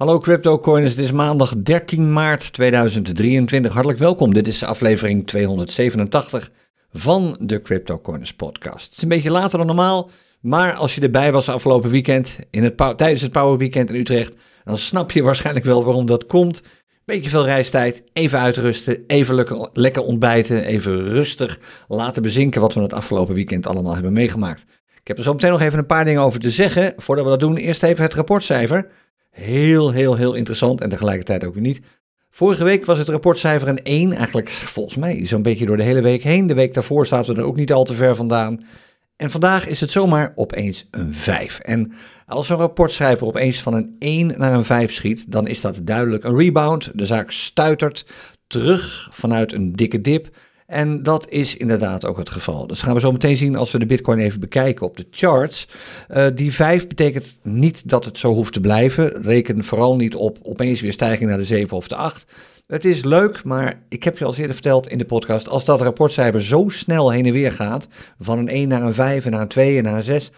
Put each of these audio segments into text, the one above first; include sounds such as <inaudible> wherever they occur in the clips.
Hallo CryptoCoiners, het is maandag 13 maart 2023. Hartelijk welkom. Dit is aflevering 287 van de CryptoCoiners podcast. Het is een beetje later dan normaal, maar als je erbij was afgelopen weekend, in het, tijdens het Power Weekend in Utrecht, dan snap je waarschijnlijk wel waarom dat komt. Beetje veel reistijd, even uitrusten, even lekker, lekker ontbijten, even rustig laten bezinken wat we het afgelopen weekend allemaal hebben meegemaakt. Ik heb er zo meteen nog even een paar dingen over te zeggen. Voordat we dat doen, eerst even het rapportcijfer. Heel, heel, heel interessant en tegelijkertijd ook weer niet. Vorige week was het rapportcijfer een 1, eigenlijk volgens mij zo'n beetje door de hele week heen. De week daarvoor zaten we er ook niet al te ver vandaan. En vandaag is het zomaar opeens een 5. En als zo'n rapportcijfer opeens van een 1 naar een 5 schiet, dan is dat duidelijk een rebound. De zaak stuitert terug vanuit een dikke dip. En dat is inderdaad ook het geval. Dat gaan we zo meteen zien als we de Bitcoin even bekijken op de charts. Uh, die 5 betekent niet dat het zo hoeft te blijven. Reken vooral niet op opeens weer stijging naar de 7 of de 8. Het is leuk, maar ik heb je al eerder verteld in de podcast, als dat rapportcijfer zo snel heen en weer gaat, van een 1 naar een 5 en naar een 2 en naar een 6,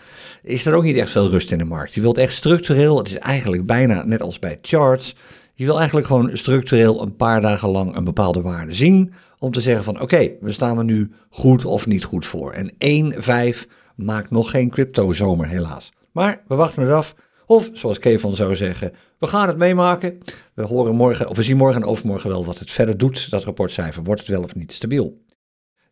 is er ook niet echt veel rust in de markt. Je wilt echt structureel, het is eigenlijk bijna net als bij charts, je wil eigenlijk gewoon structureel een paar dagen lang een bepaalde waarde zien, om te zeggen van oké, we staan er nu goed of niet goed voor. En 1, 5 maakt nog geen crypto zomer helaas. Maar we wachten het af. Of zoals Kevin zou zeggen, we gaan het meemaken. We horen morgen, of we zien morgen en overmorgen wel wat het verder doet, dat rapportcijfer. Wordt het wel of niet stabiel?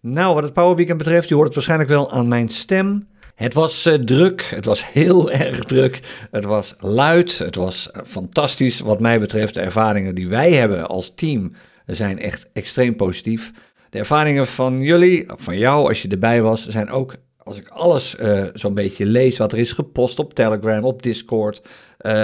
Nou, wat het Power Weekend betreft, je hoort het waarschijnlijk wel aan mijn stem. Het was uh, druk, het was heel <laughs> erg druk, het was luid, het was uh, fantastisch wat mij betreft. De ervaringen die wij hebben als team zijn echt extreem positief. De ervaringen van jullie, van jou als je erbij was, zijn ook als ik alles uh, zo'n beetje lees wat er is gepost op Telegram, op Discord,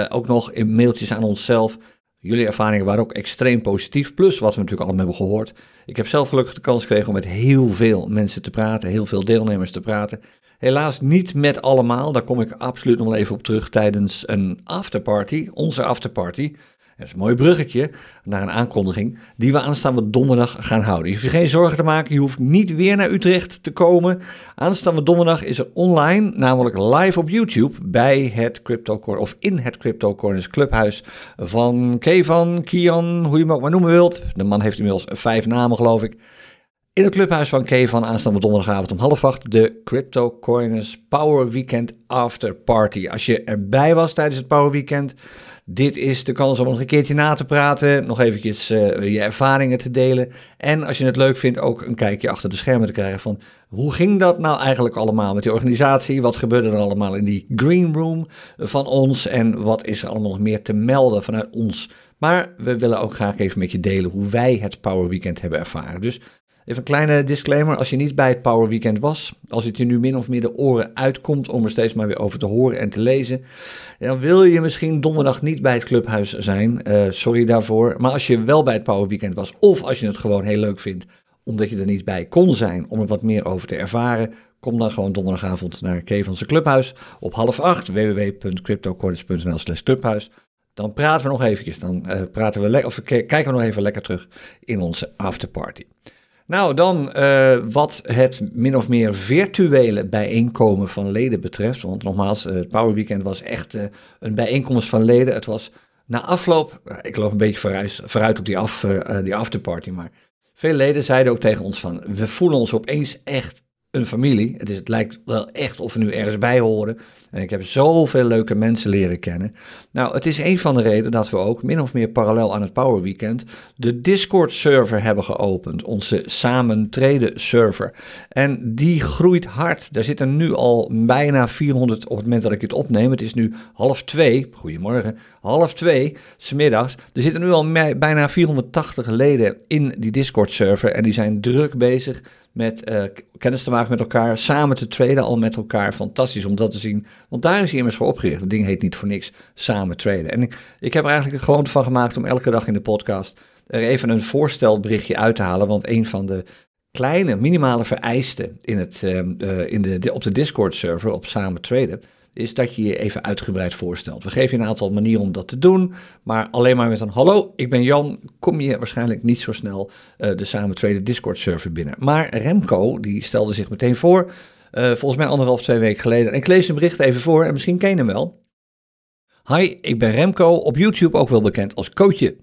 ook nog in mailtjes aan onszelf. Jullie ervaringen waren ook extreem positief, plus wat we natuurlijk allemaal hebben gehoord. Ik heb zelf gelukkig de kans gekregen om met heel veel mensen te praten, heel veel deelnemers te praten. Helaas niet met allemaal, daar kom ik absoluut nog even op terug tijdens een afterparty, onze afterparty. Dat is een mooi bruggetje naar een aankondiging die we aanstaande donderdag gaan houden. Je hoeft je geen zorgen te maken, je hoeft niet weer naar Utrecht te komen. Aanstaande donderdag is er online, namelijk live op YouTube, bij het Crypto of in het Crypto Corners Clubhuis van Kevan, Kian, hoe je hem ook maar noemen wilt. De man heeft inmiddels vijf namen, geloof ik. In het clubhuis van Kevan aanstaande donderdagavond om half acht de Crypto Coiners Power Weekend After Party. Als je erbij was tijdens het Power Weekend, dit is de kans om nog een keertje na te praten, nog eventjes uh, je ervaringen te delen. En als je het leuk vindt, ook een kijkje achter de schermen te krijgen van hoe ging dat nou eigenlijk allemaal met die organisatie? Wat gebeurde er allemaal in die green room van ons? En wat is er allemaal nog meer te melden vanuit ons? Maar we willen ook graag even met je delen hoe wij het Power Weekend hebben ervaren. Dus Even een kleine disclaimer, als je niet bij het Power Weekend was, als het je nu min of meer de oren uitkomt om er steeds maar weer over te horen en te lezen, dan wil je misschien donderdag niet bij het clubhuis zijn. Uh, sorry daarvoor. Maar als je wel bij het Power Weekend was, of als je het gewoon heel leuk vindt, omdat je er niet bij kon zijn om er wat meer over te ervaren, kom dan gewoon donderdagavond naar Kevanse Clubhuis op half acht, www.cryptocorners.nl slash clubhuis. Dan praten we nog eventjes, dan uh, praten we of kijken we nog even lekker terug in onze afterparty. Nou, dan uh, wat het min of meer virtuele bijeenkomen van leden betreft. Want nogmaals, uh, het Power Weekend was echt uh, een bijeenkomst van leden. Het was na afloop, ik loop een beetje vooruit, vooruit op die, af, die afterparty, maar veel leden zeiden ook tegen ons van, we voelen ons opeens echt familie. Het, is, het lijkt wel echt of we nu ergens bij horen. En ik heb zoveel leuke mensen leren kennen. Nou, het is een van de redenen dat we ook min of meer parallel aan het Power Weekend de Discord server hebben geopend. Onze samen treden server. En die groeit hard. Daar zitten nu al bijna 400 op het moment dat ik het opneem. Het is nu half twee. Goedemorgen. Half twee, smiddags. Er zitten nu al bijna 480 leden in die Discord server. En die zijn druk bezig met uh, kennis te maken met elkaar, samen te traden al met elkaar. Fantastisch om dat te zien, want daar is hij immers voor opgericht. Het ding heet niet voor niks samen traden. En ik, ik heb er eigenlijk een gewoonte van gemaakt om elke dag in de podcast er even een voorstelberichtje uit te halen, want een van de kleine, minimale vereisten in het, uh, in de, op de Discord-server op samen traden is dat je je even uitgebreid voorstelt. We geven je een aantal manieren om dat te doen, maar alleen maar met een hallo, ik ben Jan, kom je waarschijnlijk niet zo snel uh, de samen traden Discord server binnen. Maar Remco, die stelde zich meteen voor, uh, volgens mij anderhalf, twee weken geleden. En ik lees een bericht even voor en misschien ken je hem wel. Hi, ik ben Remco, op YouTube ook wel bekend als Coachje.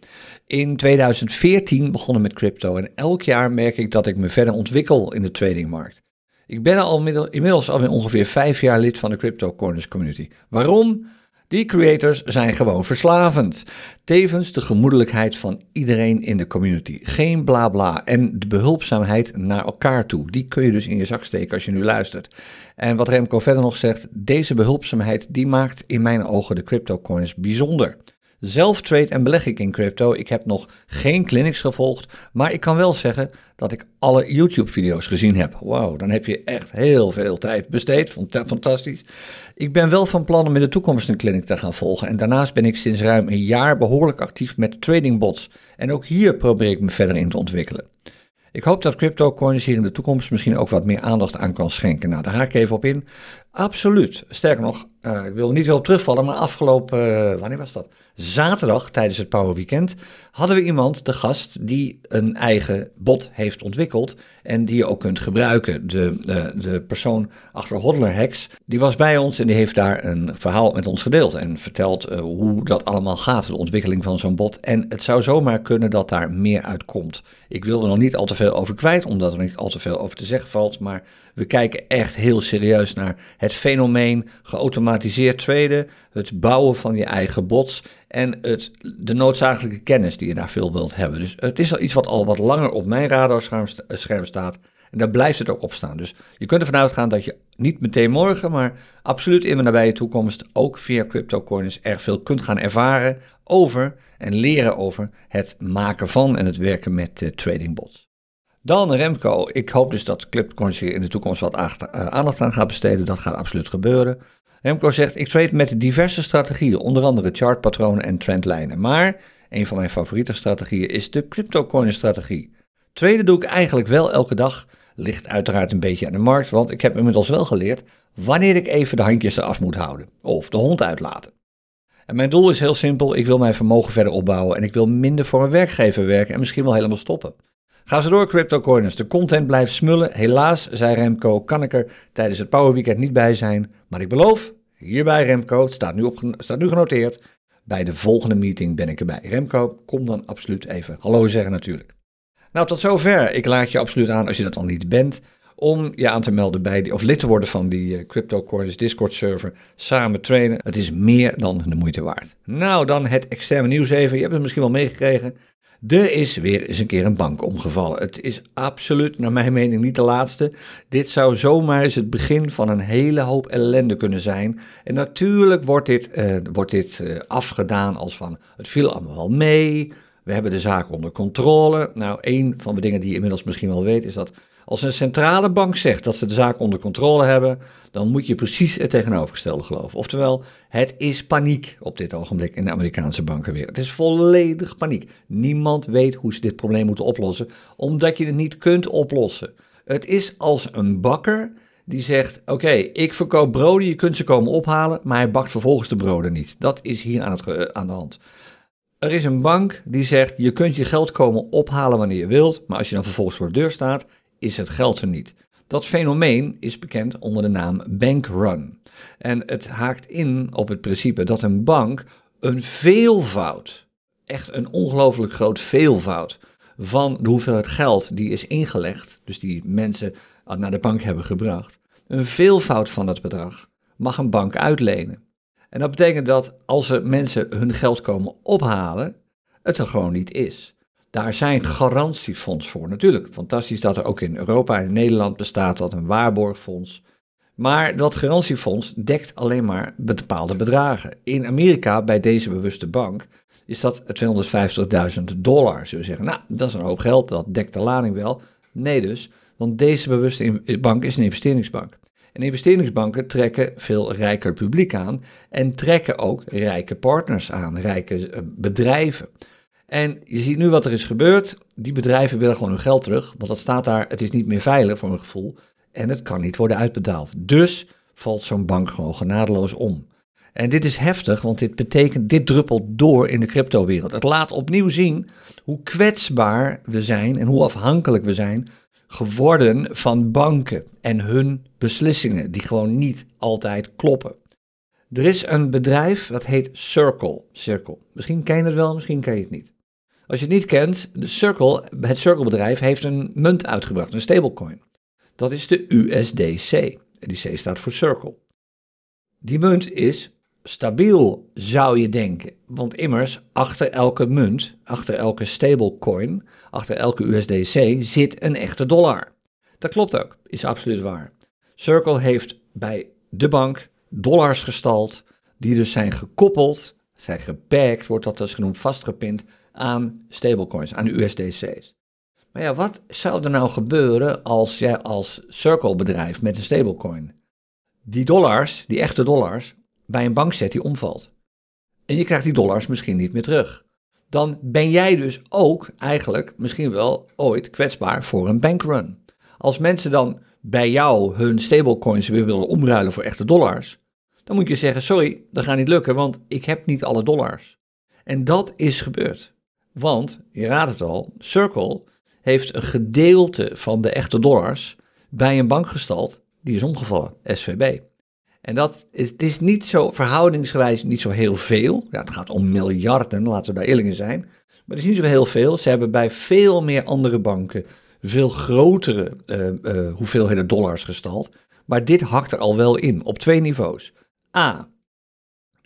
In 2014 begonnen met crypto en elk jaar merk ik dat ik me verder ontwikkel in de tradingmarkt. Ik ben al inmiddels alweer ongeveer vijf jaar lid van de Crypto Corners community. Waarom? Die creators zijn gewoon verslavend. Tevens de gemoedelijkheid van iedereen in de community. Geen bla bla. En de behulpzaamheid naar elkaar toe. Die kun je dus in je zak steken als je nu luistert. En wat Remco verder nog zegt, deze behulpzaamheid die maakt in mijn ogen de cryptocoins bijzonder. Zelf trade en beleg ik in crypto. Ik heb nog geen clinics gevolgd, maar ik kan wel zeggen dat ik alle YouTube-video's gezien heb. Wauw, dan heb je echt heel veel tijd besteed. Fantastisch. Ik ben wel van plan om in de toekomst een clinic te gaan volgen. En daarnaast ben ik sinds ruim een jaar behoorlijk actief met tradingbots. En ook hier probeer ik me verder in te ontwikkelen. Ik hoop dat CryptoCoins hier in de toekomst misschien ook wat meer aandacht aan kan schenken. Nou, daar ga ik even op in. Absoluut. Sterker nog, uh, ik wil niet wel op terugvallen, maar afgelopen, uh, wanneer was dat? Zaterdag tijdens het Power Weekend hadden we iemand, de gast, die een eigen bot heeft ontwikkeld en die je ook kunt gebruiken. De, de, de persoon achter Hodler Hacks, die was bij ons en die heeft daar een verhaal met ons gedeeld en verteld uh, hoe dat allemaal gaat, de ontwikkeling van zo'n bot. En het zou zomaar kunnen dat daar meer uitkomt. Ik wil er nog niet al te veel over kwijt, omdat er niet al te veel over te zeggen valt, maar we kijken echt heel serieus naar het fenomeen geautomatiseerd traden, het bouwen van je eigen bots en het, de noodzakelijke kennis die je daar veel wilt hebben. Dus het is al iets wat al wat langer op mijn radarscherm eh, staat. En daar blijft het ook op staan. Dus je kunt ervan uitgaan dat je niet meteen morgen, maar absoluut in de nabije toekomst ook via CryptoCoins erg veel kunt gaan ervaren over en leren over het maken van en het werken met uh, trading bots. Dan Remco, ik hoop dus dat CryptoCoins hier in de toekomst wat eh, aandacht aan gaat besteden. Dat gaat absoluut gebeuren. Remco zegt, ik trade met diverse strategieën, onder andere chartpatronen en trendlijnen. Maar een van mijn favoriete strategieën is de CryptoCoin-strategie. Tweede doe ik eigenlijk wel elke dag. Ligt uiteraard een beetje aan de markt, want ik heb inmiddels wel geleerd wanneer ik even de handjes eraf moet houden. Of de hond uitlaten. En mijn doel is heel simpel, ik wil mijn vermogen verder opbouwen en ik wil minder voor mijn werkgever werken en misschien wel helemaal stoppen. Ga ze door, CryptoCoiners. De content blijft smullen. Helaas, zei Remco, kan ik er tijdens het Power Weekend niet bij zijn. Maar ik beloof, hierbij Remco, het staat nu, op, staat nu genoteerd. Bij de volgende meeting ben ik erbij. Remco, kom dan absoluut even hallo zeggen natuurlijk. Nou, tot zover. Ik laat je absoluut aan, als je dat al niet bent, om je aan te melden bij die, of lid te worden van die uh, CryptoCoiners Discord server. Samen trainen. Het is meer dan de moeite waard. Nou, dan het externe nieuws even. Je hebt het misschien wel meegekregen. Er is weer eens een keer een bank omgevallen. Het is absoluut, naar mijn mening, niet de laatste. Dit zou zomaar eens het begin van een hele hoop ellende kunnen zijn. En natuurlijk wordt dit, uh, wordt dit uh, afgedaan als van het viel allemaal wel mee. We hebben de zaak onder controle. Nou, een van de dingen die je inmiddels misschien wel weet is dat als een centrale bank zegt dat ze de zaak onder controle hebben, dan moet je precies het tegenovergestelde geloven. Oftewel, het is paniek op dit ogenblik in de Amerikaanse bankenwereld. Het is volledig paniek. Niemand weet hoe ze dit probleem moeten oplossen, omdat je het niet kunt oplossen. Het is als een bakker die zegt: Oké, ik verkoop broden, je kunt ze komen ophalen, maar hij bakt vervolgens de broden niet. Dat is hier aan, het, aan de hand. Er is een bank die zegt: Je kunt je geld komen ophalen wanneer je wilt, maar als je dan vervolgens voor de deur staat, is het geld er niet. Dat fenomeen is bekend onder de naam bankrun. En het haakt in op het principe dat een bank een veelvoud, echt een ongelooflijk groot veelvoud, van de hoeveelheid geld die is ingelegd, dus die mensen naar de bank hebben gebracht, een veelvoud van dat bedrag mag een bank uitlenen. En dat betekent dat als er mensen hun geld komen ophalen, het er gewoon niet is. Daar zijn garantiefonds voor. Natuurlijk, fantastisch dat er ook in Europa en Nederland bestaat dat een waarborgfonds. Maar dat garantiefonds dekt alleen maar bepaalde bedragen. In Amerika, bij deze bewuste bank, is dat 250.000 dollar. Zullen we zeggen, nou, dat is een hoop geld, dat dekt de lading wel. Nee dus, want deze bewuste bank is een investeringsbank. En investeringsbanken trekken veel rijker publiek aan en trekken ook rijke partners aan, rijke eh, bedrijven. En je ziet nu wat er is gebeurd. Die bedrijven willen gewoon hun geld terug, want dat staat daar, het is niet meer veilig voor een gevoel. En het kan niet worden uitbetaald. Dus valt zo'n bank gewoon genadeloos om. En dit is heftig, want dit betekent, dit druppelt door in de cryptowereld. Het laat opnieuw zien hoe kwetsbaar we zijn en hoe afhankelijk we zijn geworden van banken en hun beslissingen, die gewoon niet altijd kloppen. Er is een bedrijf dat heet Circle. Circle. Misschien ken je het wel, misschien ken je het niet. Als je het niet kent, de Circle, het Circle bedrijf heeft een munt uitgebracht, een stablecoin. Dat is de USDC. En die C staat voor Circle. Die munt is stabiel, zou je denken. Want immers, achter elke munt, achter elke stablecoin, achter elke USDC zit een echte dollar. Dat klopt ook, is absoluut waar. Circle heeft bij de bank dollars gestald, die dus zijn gekoppeld, zijn gepakt, wordt dat dus genoemd, vastgepind aan stablecoins, aan USDC's. Maar ja, wat zou er nou gebeuren als jij als Circle bedrijf met een stablecoin die dollars, die echte dollars, bij een bank zet die omvalt? En je krijgt die dollars misschien niet meer terug. Dan ben jij dus ook eigenlijk misschien wel ooit kwetsbaar voor een bankrun. Als mensen dan bij jou hun stablecoins weer willen omruilen voor echte dollars, dan moet je zeggen: sorry, dat gaat niet lukken, want ik heb niet alle dollars. En dat is gebeurd. Want, je raadt het al, Circle heeft een gedeelte van de echte dollars bij een bank gestald, die is omgevallen, SVB. En dat is, het is niet zo verhoudingsgewijs niet zo heel veel. Ja, het gaat om miljarden, laten we daar eerlijk zijn. Maar het is niet zo heel veel. Ze hebben bij veel meer andere banken veel grotere uh, uh, hoeveelheden dollars gestald. Maar dit hakt er al wel in, op twee niveaus. A.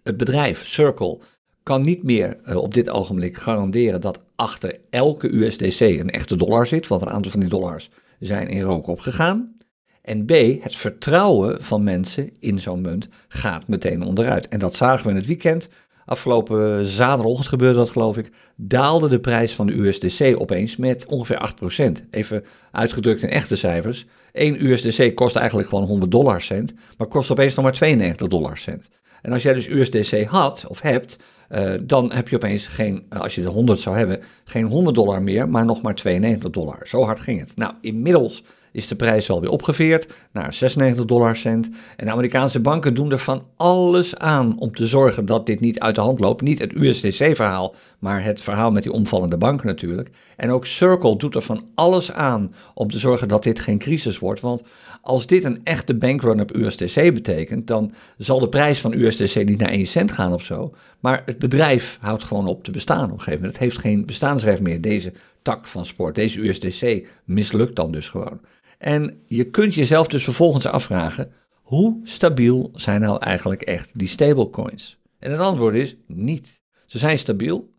Het bedrijf Circle kan niet meer uh, op dit ogenblik garanderen dat achter elke USDC een echte dollar zit, want een aantal van die dollars zijn in rook opgegaan. En B, het vertrouwen van mensen in zo'n munt gaat meteen onderuit. En dat zagen we in het weekend. Afgelopen zaterdag gebeurde dat geloof ik, daalde de prijs van de USDC opeens met ongeveer 8%. Even uitgedrukt in echte cijfers. 1 USDC kost eigenlijk gewoon 100 dollar cent, maar kost opeens nog maar 92 dollar cent. En als jij dus USDC had of hebt, uh, dan heb je opeens geen, uh, als je de 100 zou hebben, geen 100 dollar meer, maar nog maar 92 dollar. Zo hard ging het. Nou, inmiddels is de prijs wel weer opgeveerd naar 96 dollar cent. En de Amerikaanse banken doen er van alles aan om te zorgen dat dit niet uit de hand loopt. Niet het USDC-verhaal, maar het verhaal met die omvallende banken natuurlijk. En ook Circle doet er van alles aan om te zorgen dat dit geen crisis wordt. Want als dit een echte bankrun op USDC betekent, dan zal de prijs van USDC niet naar 1 cent gaan of zo. Maar het bedrijf houdt gewoon op te bestaan op een gegeven moment. Het heeft geen bestaansrecht meer, deze tak van sport. Deze USDC mislukt dan dus gewoon. En je kunt jezelf dus vervolgens afvragen, hoe stabiel zijn nou eigenlijk echt die stablecoins? En het antwoord is niet. Ze zijn stabiel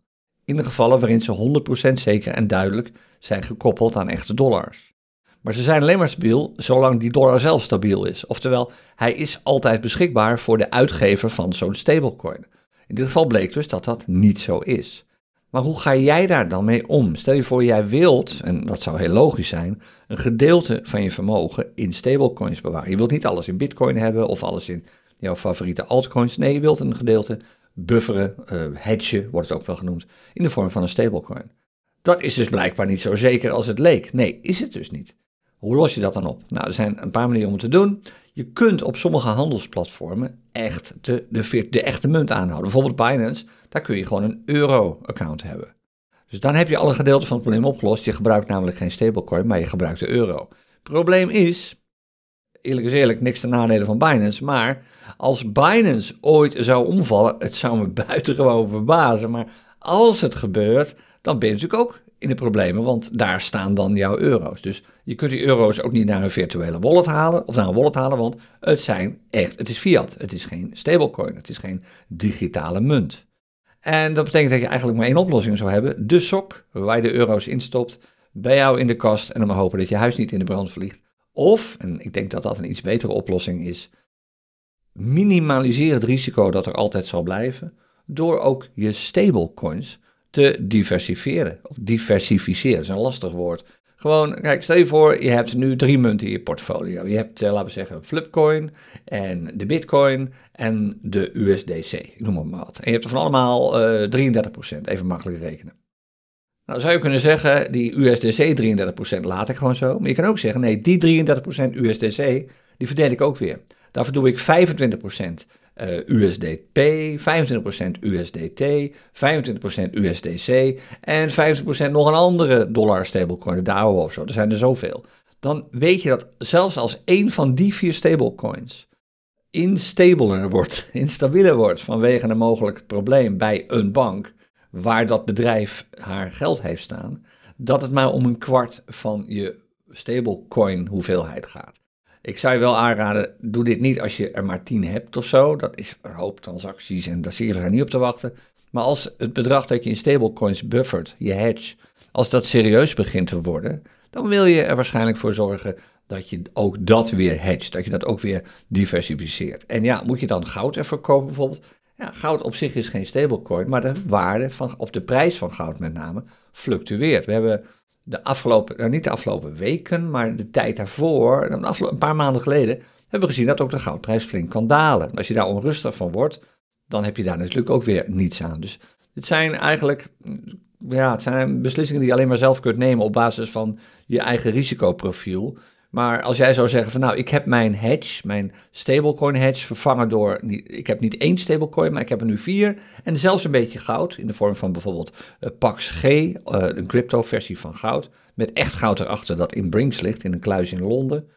in de gevallen waarin ze 100% zeker en duidelijk zijn gekoppeld aan echte dollars. Maar ze zijn alleen maar stabiel zolang die dollar zelf stabiel is. Oftewel, hij is altijd beschikbaar voor de uitgever van zo'n stablecoin. In dit geval bleek dus dat dat niet zo is. Maar hoe ga jij daar dan mee om? Stel je voor, jij wilt, en dat zou heel logisch zijn, een gedeelte van je vermogen in stablecoins bewaren. Je wilt niet alles in bitcoin hebben of alles in jouw favoriete altcoins. Nee, je wilt een gedeelte bufferen, uh, hedgen wordt het ook wel genoemd, in de vorm van een stablecoin. Dat is dus blijkbaar niet zo zeker als het leek. Nee, is het dus niet. Hoe los je dat dan op? Nou, er zijn een paar manieren om het te doen. Je kunt op sommige handelsplatformen echt de, de, de echte munt aanhouden. Bijvoorbeeld Binance, daar kun je gewoon een euro-account hebben. Dus dan heb je alle gedeelten van het probleem opgelost. Je gebruikt namelijk geen stablecoin, maar je gebruikt de euro. Probleem is, eerlijk is eerlijk, niks ten nadele van Binance. Maar als Binance ooit zou omvallen, het zou me <laughs> buitengewoon verbazen. Maar als het gebeurt, dan ben je natuurlijk ook in de problemen, want daar staan dan jouw euro's. Dus je kunt die euro's ook niet naar een virtuele wallet halen of naar een wallet halen, want het zijn echt, het is fiat, het is geen stablecoin, het is geen digitale munt. En dat betekent dat je eigenlijk maar één oplossing zou hebben, de sok, waar je de euro's instopt, bij jou in de kast en dan maar hopen dat je huis niet in de brand vliegt. Of, en ik denk dat dat een iets betere oplossing is, minimaliseer het risico dat er altijd zal blijven, door ook je stablecoins te diversifieren. Of diversificeren, dat is een lastig woord. Gewoon, kijk, stel je voor, je hebt nu drie munten in je portfolio. Je hebt, eh, laten we zeggen, Flipcoin en de Bitcoin en de USDC. Ik noem maar wat. En je hebt er van allemaal uh, eh, 33%, even makkelijk rekenen. Nou, zou je kunnen zeggen, die USDC 33% laat ik gewoon zo. Maar je kan ook zeggen, nee, die 33% USDC, die verdeel ik ook weer. Daarvoor doe ik 25% uh, USDP, 25% USDT, 25% USDC en 50% nog een andere dollar stablecoin, de DAO of zo. Er zijn er zoveel. Dan weet je dat zelfs als één van die vier stablecoins instabler wordt, <laughs> instabieler wordt vanwege een mogelijk probleem bij een bank waar dat bedrijf haar geld heeft staan, dat het maar om een kwart van je stablecoin hoeveelheid gaat. Ik zou je wel aanraden, doe dit niet als je er maar 10 hebt of zo. Dat is een hoop transacties en daar zie je er niet op te wachten. Maar als het bedrag dat je in stablecoins buffert, je hedge, als dat serieus begint te worden, dan wil je er waarschijnlijk voor zorgen dat je ook dat weer hedgt, dat je dat ook weer diversificeert. En ja, moet je dan goud ervoor kopen bijvoorbeeld? Ja, goud op zich is geen stablecoin, maar de waarde van, of de prijs van goud met name, fluctueert. We hebben de afgelopen, nou niet de afgelopen weken, maar de tijd daarvoor, een paar maanden geleden, hebben we gezien dat ook de goudprijs flink kan dalen. als je daar onrustig van wordt, dan heb je daar natuurlijk ook weer niets aan. Dus het zijn eigenlijk ja, het zijn beslissingen die je alleen maar zelf kunt nemen op basis van je eigen risicoprofiel. Maar als jij zou zeggen van nou, ik heb mijn hedge, mijn stablecoin hedge vervangen door, ik heb niet één stablecoin, maar ik heb er nu vier. En zelfs een beetje goud in de vorm van bijvoorbeeld uh, Pax G, uh, een crypto versie van goud. Met echt goud erachter dat in Brinks ligt, in een kluis in Londen.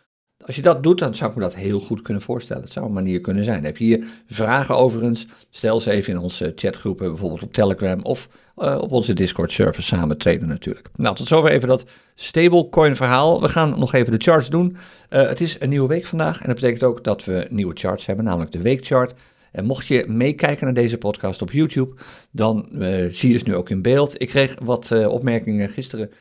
Als je dat doet, dan zou ik me dat heel goed kunnen voorstellen. Het zou een manier kunnen zijn. Heb je hier vragen overigens? Stel ze even in onze chatgroepen, bijvoorbeeld op Telegram of uh, op onze Discord-server samen trainen natuurlijk. Nou, tot zover even dat stablecoin verhaal. We gaan nog even de charts doen. Uh, het is een nieuwe week vandaag en dat betekent ook dat we nieuwe charts hebben, namelijk de weekchart. En mocht je meekijken naar deze podcast op YouTube, dan uh, zie je dus nu ook in beeld. Ik kreeg wat opmerkingen gisteren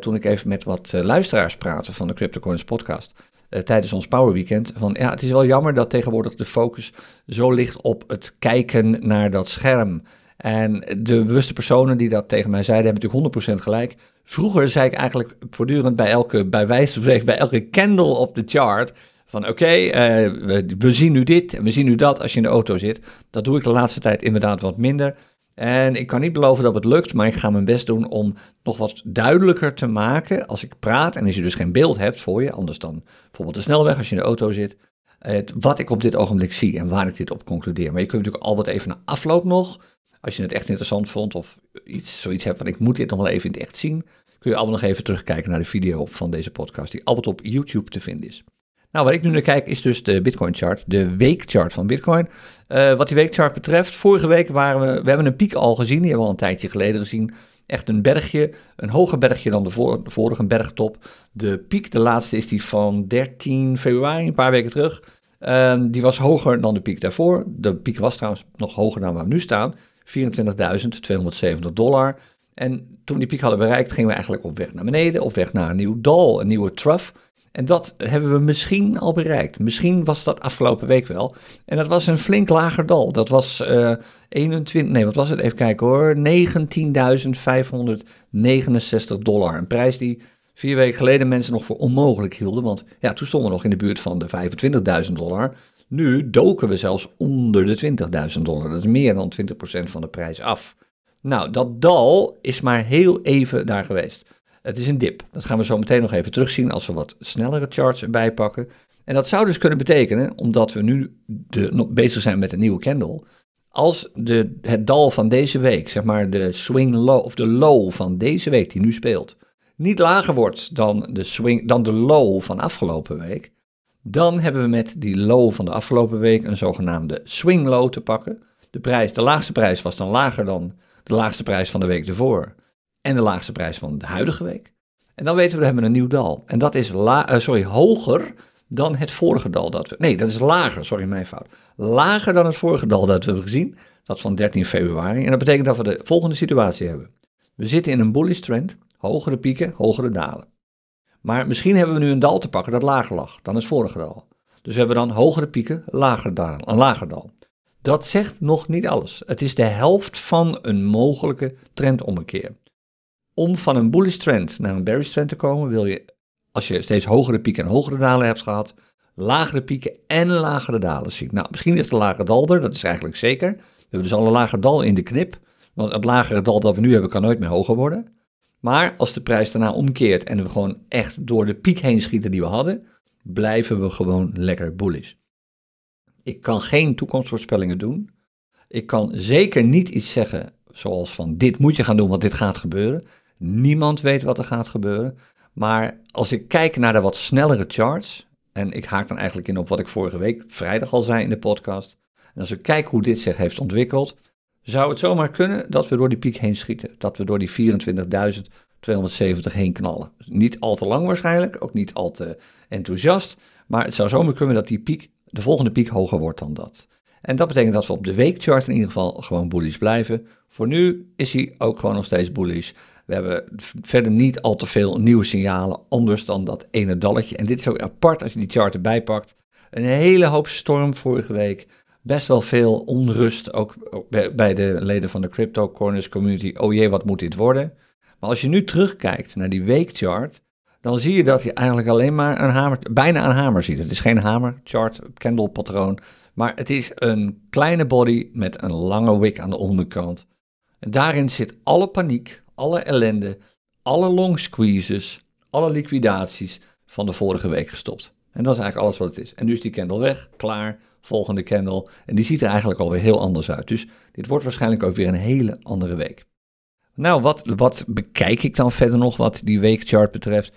toen ik even met wat luisteraars praatte van de CryptoCoins podcast. Eh, tijdens ons Power Weekend. Van ja, het is wel jammer dat tegenwoordig de focus zo ligt op het kijken naar dat scherm. En de bewuste personen die dat tegen mij zeiden, hebben natuurlijk 100% gelijk. Vroeger zei ik eigenlijk voortdurend bij elke, bij wijze van bij elke candle op de chart. Van oké, eh, we, we, zien nu dit en we zien nu dat als je in de auto zit. Dat doe ik de laatste tijd inderdaad wat minder. En ik kan niet beloven dat het lukt, maar ik ga mijn best doen om nog wat duidelijker te maken als ik praat. En als je dus geen beeld hebt voor je, anders dan bijvoorbeeld de snelweg als je in de auto zit. Wat ik op dit ogenblik zie en waar ik dit op concludeer. Maar je kunt natuurlijk altijd even na afloop nog, als je het echt interessant vond of iets, zoiets hebt van ik moet dit nog wel even in het echt zien, kun je allemaal nog even terugkijken naar de video van deze podcast die altijd op YouTube te vinden is. Nou, waar ik nu naar kijk is dus de Bitcoin chart, de weekchart van Bitcoin. Uh, wat die weekchart betreft, vorige week waren we, we hebben een piek al gezien, die hebben we al een tijdje geleden gezien. Echt een bergje, een hoger bergje dan de, de vorige bergtop. De piek, de laatste, is die van 13 februari, een paar weken terug. Uh, die was hoger dan de piek daarvoor. De piek was trouwens nog hoger dan waar we nu staan. 24.270 dollar. En toen we die piek hadden bereikt, gingen we eigenlijk op weg naar beneden, op weg naar een nieuw dal, een nieuwe trough. En dat hebben we misschien al bereikt. Misschien was dat afgelopen week wel. En dat was een flink lager dal. Dat was uh, eh, 21, nee, wat was het? Even kijken hoor. 19.569 dollar. Een prijs die vier weken geleden mensen nog voor onmogelijk hielden. Want ja, toen stonden we nog in de buurt van de 25.000 dollar. Nu doken we zelfs onder de 20.000 dollar. Dat is meer dan 20% van de prijs af. Nou, dat dal is maar heel even daar geweest. Het is een dip. Dat gaan we zo meteen nog even terugzien als we wat snellere charts erbij pakken. En dat zou dus kunnen betekenen, omdat we nu de, bezig zijn met een nieuwe candle, als de, het dal van deze week, zeg maar de swing low, of de low van deze week die nu speelt, niet lager wordt dan de, swing, dan de low van afgelopen week, dan hebben we met die low van de afgelopen week een zogenaamde swing low te pakken. De, prijs, de laagste prijs was dan lager dan de laagste prijs van de week ervoor en de laagste prijs van de huidige week. En dan weten we, we hebben een nieuw dal. En dat is la, uh, sorry, hoger dan het vorige dal dat we... Nee, dat is lager, sorry, mijn fout. Lager dan het vorige dal dat we hebben gezien, dat van 13 februari. En dat betekent dat we de volgende situatie hebben. We zitten in een bullish trend, hogere pieken, hogere dalen. Maar misschien hebben we nu een dal te pakken dat lager lag dan het vorige dal. Dus we hebben dan hogere pieken, lager dal, een lager dal. Dat zegt nog niet alles. Het is de helft van een mogelijke trendommekeer om van een bullish trend naar een bearish trend te komen, wil je, als je steeds hogere pieken en hogere dalen hebt gehad, lagere pieken en lagere dalen zien. Nou, misschien is het een lage dal er, dat is eigenlijk zeker. We hebben dus al een lager dal in de knip, want het lagere dal dat we nu hebben kan nooit meer hoger worden. Maar als de prijs daarna omkeert en we gewoon echt door de piek heen schieten die we hadden, blijven we gewoon lekker bullish. Ik kan geen toekomstvoorspellingen doen. Ik kan zeker niet iets zeggen zoals van dit moet je gaan doen, want dit gaat gebeuren. Niemand weet wat er gaat gebeuren. Maar als ik kijk naar de wat snellere charts, En ik haak dan eigenlijk in op wat ik vorige week vrijdag al zei in de podcast. En als we kijken hoe dit zich heeft ontwikkeld, zou het zomaar kunnen dat we door die piek heen schieten. Dat we door die 24.270 heen knallen. Niet al te lang waarschijnlijk, ook niet al te enthousiast. Maar het zou zomaar kunnen dat die piek, de volgende piek hoger wordt dan dat. En dat betekent dat we op de weekchart in ieder geval gewoon bullish blijven. Voor nu is hij ook gewoon nog steeds bullish. We hebben verder niet al te veel nieuwe signalen, anders dan dat ene dalletje. En dit is ook apart als je die chart erbij pakt. Een hele hoop storm vorige week. Best wel veel onrust, ook bij de leden van de Crypto Corners community. Oh jee, wat moet dit worden? Maar als je nu terugkijkt naar die weekchart, dan zie je dat je eigenlijk alleen maar een hamer, bijna een hamer ziet. Het is geen hamer, chart, candle patroon, maar het is een kleine body met een lange wick aan de onderkant. En daarin zit alle paniek, alle ellende, alle long squeezes, alle liquidaties van de vorige week gestopt. En dat is eigenlijk alles wat het is. En nu is die candle weg, klaar, volgende candle. En die ziet er eigenlijk alweer heel anders uit. Dus dit wordt waarschijnlijk ook weer een hele andere week. Nou, wat, wat bekijk ik dan verder nog wat die weekchart betreft?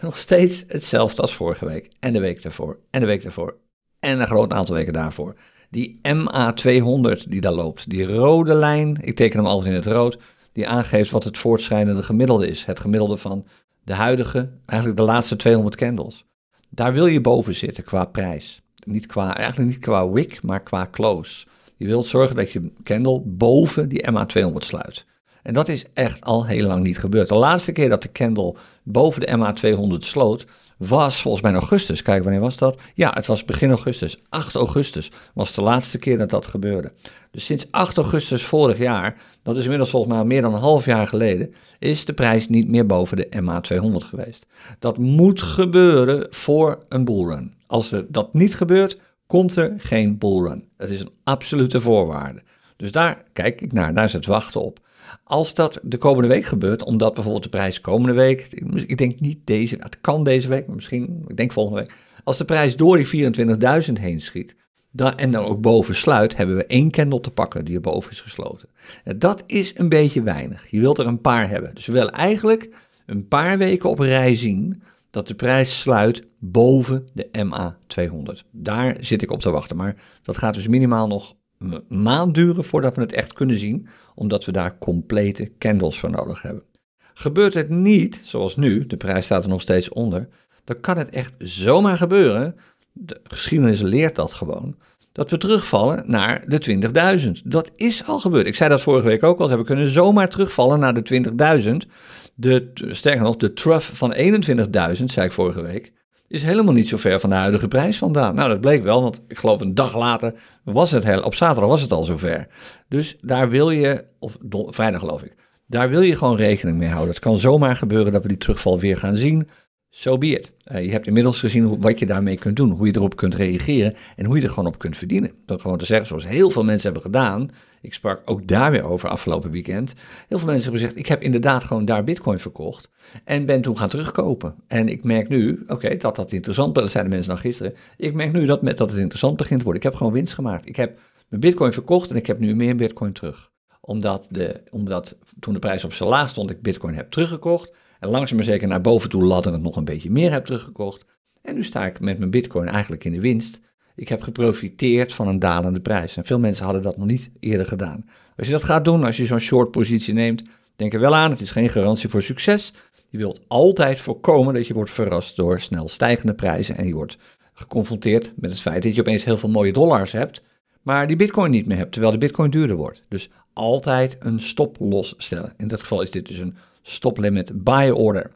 Nog steeds hetzelfde als vorige week. En de week daarvoor. En de week daarvoor. En een groot aantal weken daarvoor. Die MA200 die daar loopt. Die rode lijn. Ik teken hem altijd in het rood die aangeeft wat het voortschrijdende gemiddelde is. Het gemiddelde van de huidige, eigenlijk de laatste 200 candles. Daar wil je boven zitten qua prijs. Niet qua, eigenlijk niet qua wick, maar qua close. Je wilt zorgen dat je candle boven die MA200 sluit. En dat is echt al heel lang niet gebeurd. De laatste keer dat de candle boven de MA200 sloot, was volgens mij in augustus. Kijk, wanneer was dat? Ja, het was begin augustus. 8 augustus was de laatste keer dat dat gebeurde. Dus sinds 8 augustus vorig jaar, dat is inmiddels volgens mij meer dan een half jaar geleden, is de prijs niet meer boven de MA200 geweest. Dat moet gebeuren voor een bullrun. Als er dat niet gebeurt, komt er geen bullrun. Dat is een absolute voorwaarde. Dus daar kijk ik naar, daar is het wachten op. Als dat de komende week gebeurt, omdat bijvoorbeeld de prijs komende week, ik denk niet deze, het kan deze week, maar misschien, ik denk volgende week. Als de prijs door die 24.000 heen schiet, en dan ook boven sluit, hebben we één candle te pakken die er boven is gesloten. Dat is een beetje weinig. Je wilt er een paar hebben. Dus we willen eigenlijk een paar weken op rij zien dat de prijs sluit boven de MA 200. Daar zit ik op te wachten. Maar dat gaat dus minimaal nog een maand duren voordat we het echt kunnen zien, omdat we daar complete candles voor nodig hebben. Gebeurt het niet, zoals nu, de prijs staat er nog steeds onder, dan kan het echt zomaar gebeuren, de geschiedenis leert dat gewoon, dat we terugvallen naar de 20.000. Dat is al gebeurd. Ik zei dat vorige week ook al, we kunnen zomaar terugvallen naar de 20.000. De, sterker nog, de trough van 21.000, zei ik vorige week, is helemaal niet zo ver van de huidige prijs vandaan. Nou, dat bleek wel, want ik geloof een dag later was het, heel, op zaterdag was het al zover. Dus daar wil je, of vrijdag geloof ik, daar wil je gewoon rekening mee houden. Het kan zomaar gebeuren dat we die terugval weer gaan zien. Zo be it. Uh, je hebt inmiddels gezien wat je daarmee kunt doen, hoe je erop kunt reageren en hoe je er gewoon op kunt verdienen. Door gewoon te zeggen, zoals heel veel mensen hebben gedaan, ik sprak ook daar weer over afgelopen weekend. Heel veel mensen hebben gezegd, ik heb inderdaad gewoon daar bitcoin verkocht en ben toen gaan terugkopen. En ik merk nu, oké, dat dat interessant, dat zeiden mensen nog gisteren, ik merk nu dat, met, dat het interessant begint te worden. Ik heb gewoon winst gemaakt. Ik heb mijn bitcoin verkocht en ik heb nu meer bitcoin terug. Omdat, de, omdat toen de prijs op zijn laag stond, ik bitcoin heb teruggekocht. En langzaam maar zeker naar boven toe ladderend nog een beetje meer heb teruggekocht. En nu sta ik met mijn bitcoin eigenlijk in de winst. Ik heb geprofiteerd van een dalende prijs. En veel mensen hadden dat nog niet eerder gedaan. Als je dat gaat doen, als je zo'n short positie neemt, denk er wel aan, het is geen garantie voor succes. Je wilt altijd voorkomen dat je wordt verrast door snel stijgende prijzen en je wordt geconfronteerd met het feit dat je opeens heel veel mooie dollars hebt, maar die bitcoin niet meer hebt, terwijl de bitcoin duurder wordt. Dus altijd een stop losstellen. In dat geval is dit dus een stop limit buy order.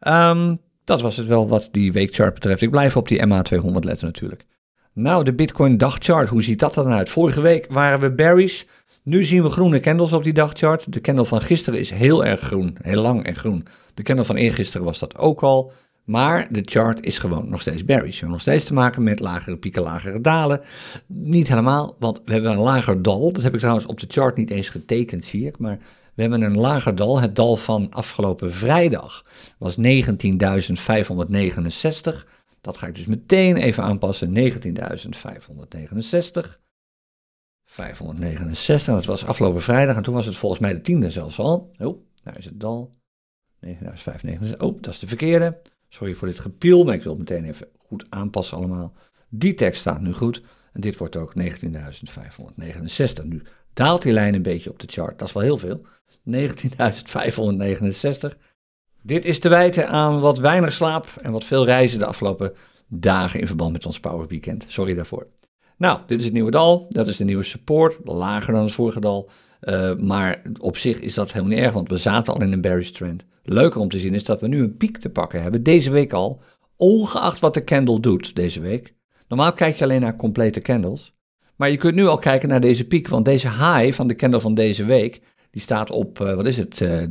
Um, dat was het wel wat die weekchart betreft. Ik blijf op die MA200 letten natuurlijk. Nou, de Bitcoin dagchart, hoe ziet dat dan uit? Vorige week waren we berries. Nu zien we groene candles op die dagchart. De candle van gisteren is heel erg groen, heel lang en groen. De candle van eergisteren was dat ook al. Maar de chart is gewoon nog steeds bearish. We hebben nog steeds te maken met lagere pieken, lagere dalen. Niet helemaal, want we hebben een lager dal. Dat heb ik trouwens op de chart niet eens getekend, zie ik. Maar we hebben een lager dal. Het dal van afgelopen vrijdag was 19.569. Dat ga ik dus meteen even aanpassen. 19.569. 569, dat was afgelopen vrijdag en toen was het volgens mij de tiende zelfs al. Oh, daar is het dal. 9.569. Oh, dat is de verkeerde. Sorry voor dit gepiel, maar ik wil het meteen even goed aanpassen allemaal. Die tekst staat nu goed. En dit wordt ook 19.569. Nu daalt die lijn een beetje op de chart. Dat is wel heel veel. 19.569. Dit is te wijten aan wat weinig slaap en wat veel reizen de afgelopen dagen in verband met ons Power Weekend. Sorry daarvoor. Nou, dit is het nieuwe dal. Dat is de nieuwe support. Lager dan het vorige dal. Uh, maar op zich is dat helemaal niet erg, want we zaten al in een bearish trend. Leuker om te zien is dat we nu een piek te pakken hebben, deze week al, ongeacht wat de candle doet deze week. Normaal kijk je alleen naar complete candles. Maar je kunt nu al kijken naar deze piek, want deze high van de candle van deze week, die staat op, uh, wat is het, uh,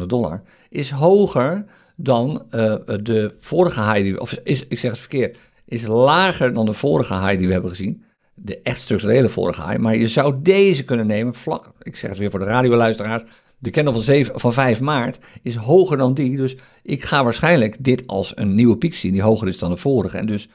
22.775 dollar, is hoger dan uh, de vorige high, die, of is, ik zeg het verkeerd, is lager dan de vorige high die we hebben gezien. De echt structurele vorige high. Maar je zou deze kunnen nemen, vlak, ik zeg het weer voor de radioluisteraars, de candle van, 7, van 5 maart is hoger dan die. Dus ik ga waarschijnlijk dit als een nieuwe piek zien die hoger is dan de vorige. En dus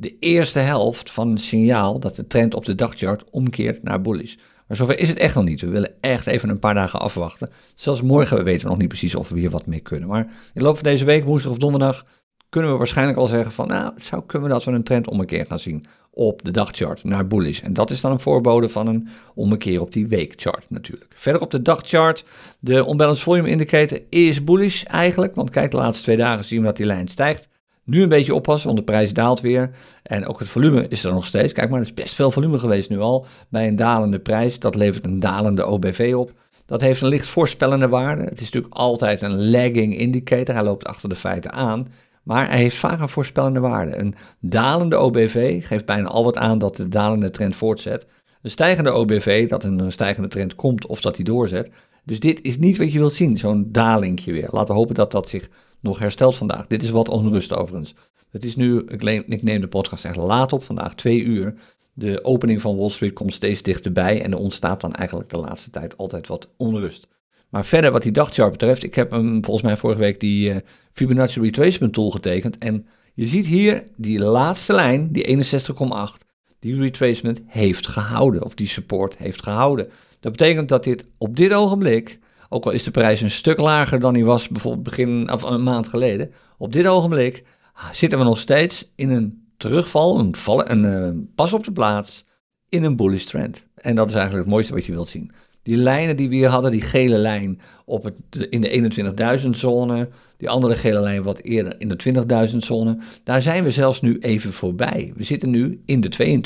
de eerste helft van een signaal dat de trend op de dagchart omkeert naar bullish. Maar zover is het echt nog niet. We willen echt even een paar dagen afwachten. Zelfs morgen weten we nog niet precies of we hier wat mee kunnen. Maar in de loop van deze week, woensdag of donderdag, kunnen we waarschijnlijk al zeggen van, nou, het zou kunnen dat we een trend ommekeer gaan zien op de dagchart naar bullish. En dat is dan een voorbode van een ommekeer op die weekchart natuurlijk. Verder op de dagchart, de unbalanced volume indicator is bullish eigenlijk, want kijk, de laatste twee dagen zien we dat die lijn stijgt. Nu een beetje oppassen, want de prijs daalt weer. En ook het volume is er nog steeds. Kijk maar, er is best veel volume geweest nu al bij een dalende prijs. Dat levert een dalende OBV op. Dat heeft een licht voorspellende waarde. Het is natuurlijk altijd een lagging indicator. Hij loopt achter de feiten aan. Maar hij heeft vaak een voorspellende waarde. Een dalende OBV geeft bijna al wat aan dat de dalende trend voortzet. Een stijgende OBV, dat een stijgende trend komt of dat hij doorzet. Dus dit is niet wat je wilt zien, zo'n dalingje weer. Laten we hopen dat dat zich nog herstelt vandaag. Dit is wat onrust overigens. Het is nu, ik neem de podcast echt laat op, vandaag twee uur. De opening van Wall Street komt steeds dichterbij en er ontstaat dan eigenlijk de laatste tijd altijd wat onrust. Maar verder wat die dagchart betreft, ik heb hem volgens mij vorige week die uh, Fibonacci Retracement Tool getekend. En je ziet hier die laatste lijn, die 61,8, die retracement heeft gehouden, of die support heeft gehouden. Dat betekent dat dit op dit ogenblik, ook al is de prijs een stuk lager dan die was bijvoorbeeld begin, een maand geleden, op dit ogenblik ah, zitten we nog steeds in een terugval, een, vallen, een uh, pas op de plaats, in een bullish trend. En dat is eigenlijk het mooiste wat je wilt zien. Die lijnen die we hier hadden, die gele lijn op het, in de 21.000 zone, die andere gele lijn wat eerder in de 20.000 zone, daar zijn we zelfs nu even voorbij. We zitten nu in de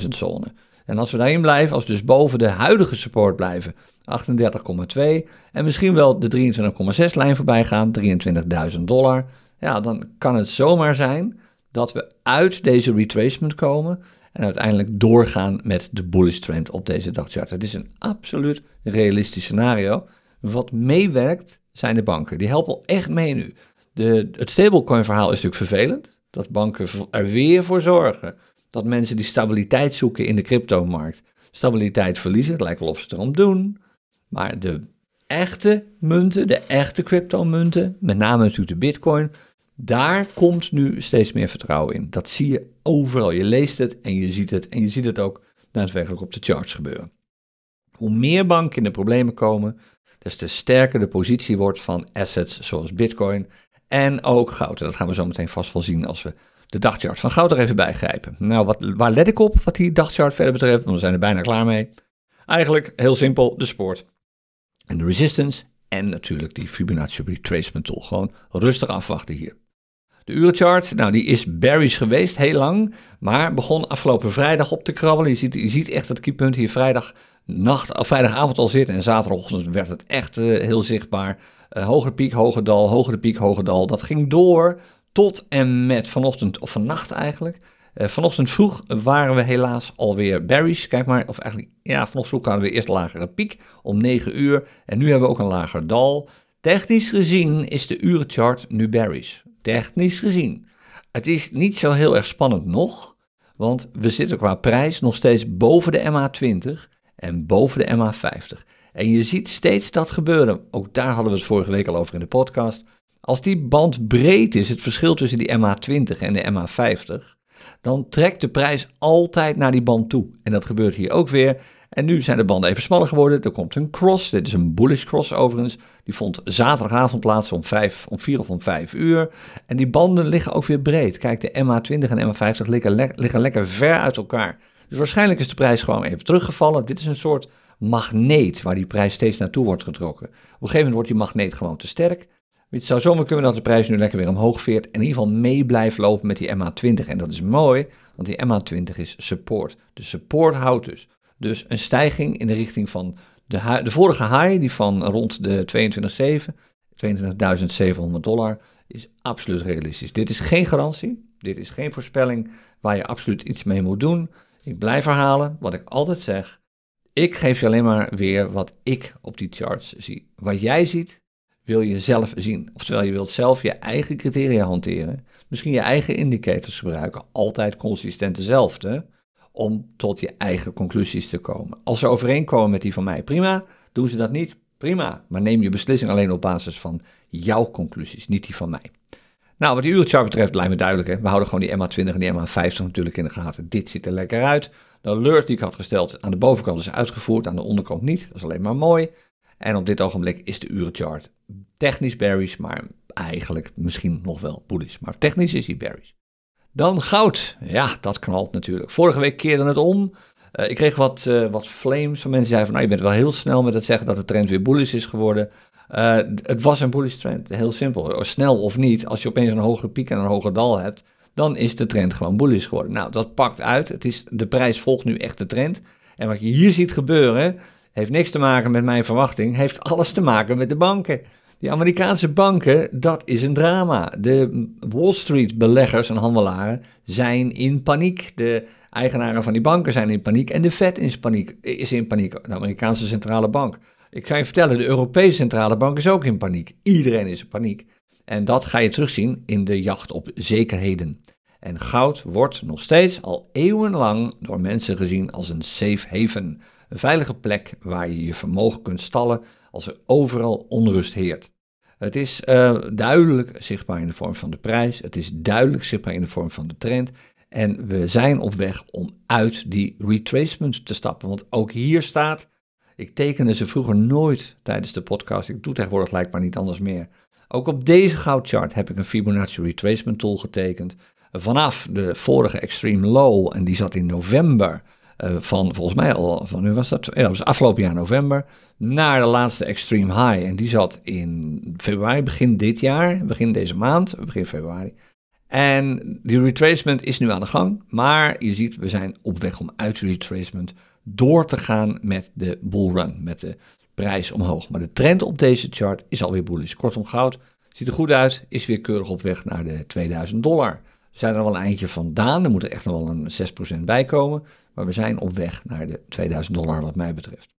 22.000 zone. En als we daarin blijven, als we dus boven de huidige support blijven, 38,2 en misschien wel de 23,6 lijn voorbij gaan, 23.000 dollar, ja, dan kan het zomaar zijn dat we uit deze retracement komen en uiteindelijk doorgaan met de bullish trend op deze dagchart. Het is een absoluut realistisch scenario. Wat meewerkt zijn de banken. Die helpen echt mee nu. De, het stablecoin verhaal is natuurlijk vervelend. Dat banken er weer voor zorgen dat mensen die stabiliteit zoeken in de cryptomarkt stabiliteit verliezen. Het lijkt wel of ze het erom doen. Maar de echte munten, de echte cryptomunten, met name natuurlijk de bitcoin, daar komt nu steeds meer vertrouwen in. Dat zie je overal. Je leest het en je ziet het. En je ziet het ook daadwerkelijk op de charts gebeuren. Hoe meer banken in de problemen komen, des te sterker de positie wordt van assets zoals Bitcoin en ook goud. En dat gaan we zo meteen vast wel zien als we de dagchart van goud er even bij grijpen. Nou, wat, waar let ik op wat die dagchart verder betreft? Want we zijn er bijna klaar mee. Eigenlijk heel simpel, de support en de resistance en natuurlijk die Fibonacci retracement tool. Gewoon rustig afwachten hier. De urenchart, nou die is bearish geweest heel lang, maar begon afgelopen vrijdag op te krabbelen. Je ziet, je ziet echt het keypunt hier vrijdag nacht, of vrijdagavond al zitten en zaterdagochtend werd het echt uh, heel zichtbaar. Uh, hoger piek, hoger dal, hogere piek, hoger dal. Dat ging door tot en met vanochtend, of vannacht eigenlijk. Uh, vanochtend vroeg waren we helaas alweer bearish. Kijk maar, of eigenlijk, ja, vanochtend vroeg hadden we eerst een lagere piek om 9 uur. En nu hebben we ook een lager dal. Technisch gezien is de urenchart nu bearish technisch gezien. Het is niet zo heel erg spannend nog, want we zitten qua prijs nog steeds boven de MA20 en boven de MA50. En je ziet steeds dat gebeuren. Ook daar hadden we het vorige week al over in de podcast. Als die band breed is, het verschil tussen die MA20 en de MA50, dan trekt de prijs altijd naar die band toe. En dat gebeurt hier ook weer. En nu zijn de banden even smaller geworden. Er komt een cross. Dit is een bullish cross overigens. Die vond zaterdagavond plaats om, vijf, om 4 of om 5 uur. En die banden liggen ook weer breed. Kijk, de MA20 en MA50 liggen, liggen lekker ver uit elkaar. Dus waarschijnlijk is de prijs gewoon even teruggevallen. Dit is een soort magneet waar die prijs steeds naartoe wordt getrokken. Op een gegeven moment wordt die magneet gewoon te sterk. Het zou zomaar kunnen dat de prijs nu lekker weer omhoog veert en in ieder geval mee blijft lopen met die MA20. En dat is mooi, want die MA20 is support. De support houdt dus. Dus een stijging in de richting van de, de vorige high, die van rond de 22.700, 22.700 dollar, is absoluut realistisch. Dit is geen garantie, dit is geen voorspelling waar je absoluut iets mee moet doen. Ik blijf herhalen wat ik altijd zeg. Ik geef je alleen maar weer wat ik op die charts zie. Wat jij ziet, wil je zelf zien. Oftewel, je wilt zelf je eigen criteria hanteren. Misschien je eigen indicators gebruiken. Altijd consistent dezelfde. Om tot je eigen conclusies te komen. Als ze overeenkomen met die van mij, prima. Doen ze dat niet, prima. Maar neem je beslissing alleen op basis van jouw conclusies, niet die van mij. Nou, wat die uurchart betreft, lijkt me duidelijk. Hè? We houden gewoon die MA20 en die MA50 natuurlijk in de gaten. Dit ziet er lekker uit. De alert die ik had gesteld aan de bovenkant is uitgevoerd, aan de onderkant niet. Dat is alleen maar mooi. En op dit ogenblik is de urenchart technisch bearish, maar eigenlijk misschien nog wel bullish. Maar technisch is hij bearish. Dan goud. Ja, dat knalt natuurlijk. Vorige week keerde het om. Uh, ik kreeg wat, uh, wat flames van mensen die zeiden van, nou, je bent wel heel snel met het zeggen dat de trend weer bullish is geworden. Uh, het was een bullish trend, heel simpel. Snel of niet, als je opeens een hogere piek en een hoger dal hebt, dan is de trend gewoon bullish geworden. Nou, dat pakt uit. Het is, de prijs volgt nu echt de trend. En wat je hier ziet gebeuren, heeft niks te maken met mijn verwachting, heeft alles te maken met de banken. Die Amerikaanse banken, dat is een drama. De Wall Street beleggers en handelaren zijn in paniek. De eigenaren van die banken zijn in paniek en de Fed is, paniek, is in paniek, de Amerikaanse centrale bank. Ik ga je vertellen, de Europese centrale bank is ook in paniek. Iedereen is in paniek. En dat ga je terugzien in de jacht op zekerheden. En goud wordt nog steeds al eeuwenlang door mensen gezien als een safe haven. Een veilige plek waar je je vermogen kunt stallen als er overal onrust heert. Het is uh, duidelijk zichtbaar in de vorm van de prijs. Het is duidelijk zichtbaar in de vorm van de trend. En we zijn op weg om uit die retracement te stappen. Want ook hier staat, ik tekende ze vroeger nooit tijdens de podcast. Ik doe tegenwoordig lijkt maar niet anders meer. Ook op deze goudchart heb ik een Fibonacci retracement tool getekend. Vanaf de vorige extreme low, en die zat in november uh, van volgens mij al, van nu was dat, ja, was afgelopen jaar november, naar de laatste extreme high. En die zat in februari, begin dit jaar, begin deze maand, begin februari. En die retracement is nu aan de gang, maar je ziet, we zijn op weg om uit de retracement door te gaan met de bullrun, met de prijs omhoog. Maar de trend op deze chart is alweer bullish. Kortom, goud ziet er goed uit, is weer keurig op weg naar de 2000 dollar. We zijn er wel een eindje vandaan, er moet er echt nog wel een 6% bij komen. Maar we zijn op weg naar de 2000 dollar wat mij betreft.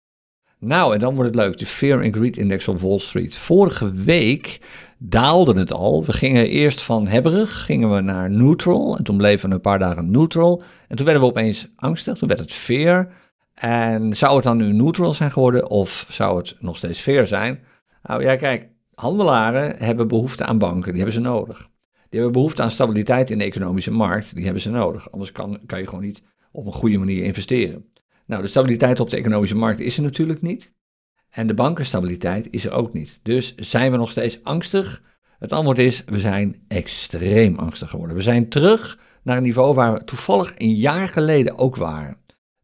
Nou, en dan wordt het leuk, de Fear and Greed Index op Wall Street. Vorige week daalde het al. We gingen eerst van hebberig, gingen we naar neutral. En toen bleven we een paar dagen neutral. En toen werden we opeens angstig, toen werd het fear. En zou het dan nu neutral zijn geworden of zou het nog steeds fear zijn? Nou ja, kijk, handelaren hebben behoefte aan banken, die hebben ze nodig. Die hebben behoefte aan stabiliteit in de economische markt, die hebben ze nodig. Anders kan, kan je gewoon niet op een goede manier investeren. Nou, de stabiliteit op de economische markt is er natuurlijk niet. En de bankenstabiliteit is er ook niet. Dus zijn we nog steeds angstig? Het antwoord is, we zijn extreem angstig geworden. We zijn terug naar een niveau waar we toevallig een jaar geleden ook waren.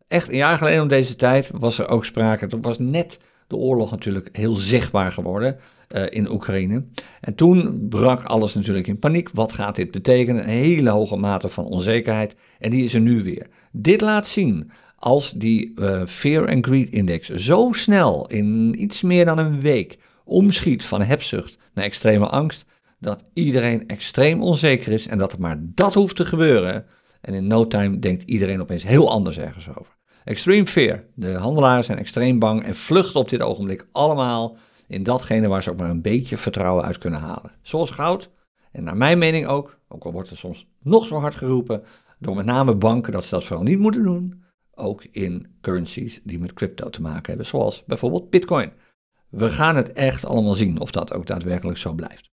Echt een jaar geleden om deze tijd was er ook sprake. Het was net de oorlog natuurlijk heel zichtbaar geworden uh, in Oekraïne. En toen brak alles natuurlijk in paniek. Wat gaat dit betekenen? Een hele hoge mate van onzekerheid. En die is er nu weer. Dit laat zien als die uh, Fear and Greed Index zo snel in iets meer dan een week omschiet van hebzucht naar extreme angst, dat iedereen extreem onzeker is en dat er maar dat hoeft te gebeuren. En in no time denkt iedereen opeens heel anders ergens over. Extreme fear. De handelaren zijn extreem bang en vluchten op dit ogenblik allemaal in datgene waar ze ook maar een beetje vertrouwen uit kunnen halen. Zoals goud. En naar mijn mening ook, ook al wordt er soms nog zo hard geroepen, door met name banken dat ze dat vooral niet moeten doen, ook in currencies die met crypto te maken hebben, zoals bijvoorbeeld Bitcoin. We gaan het echt allemaal zien of dat ook daadwerkelijk zo blijft.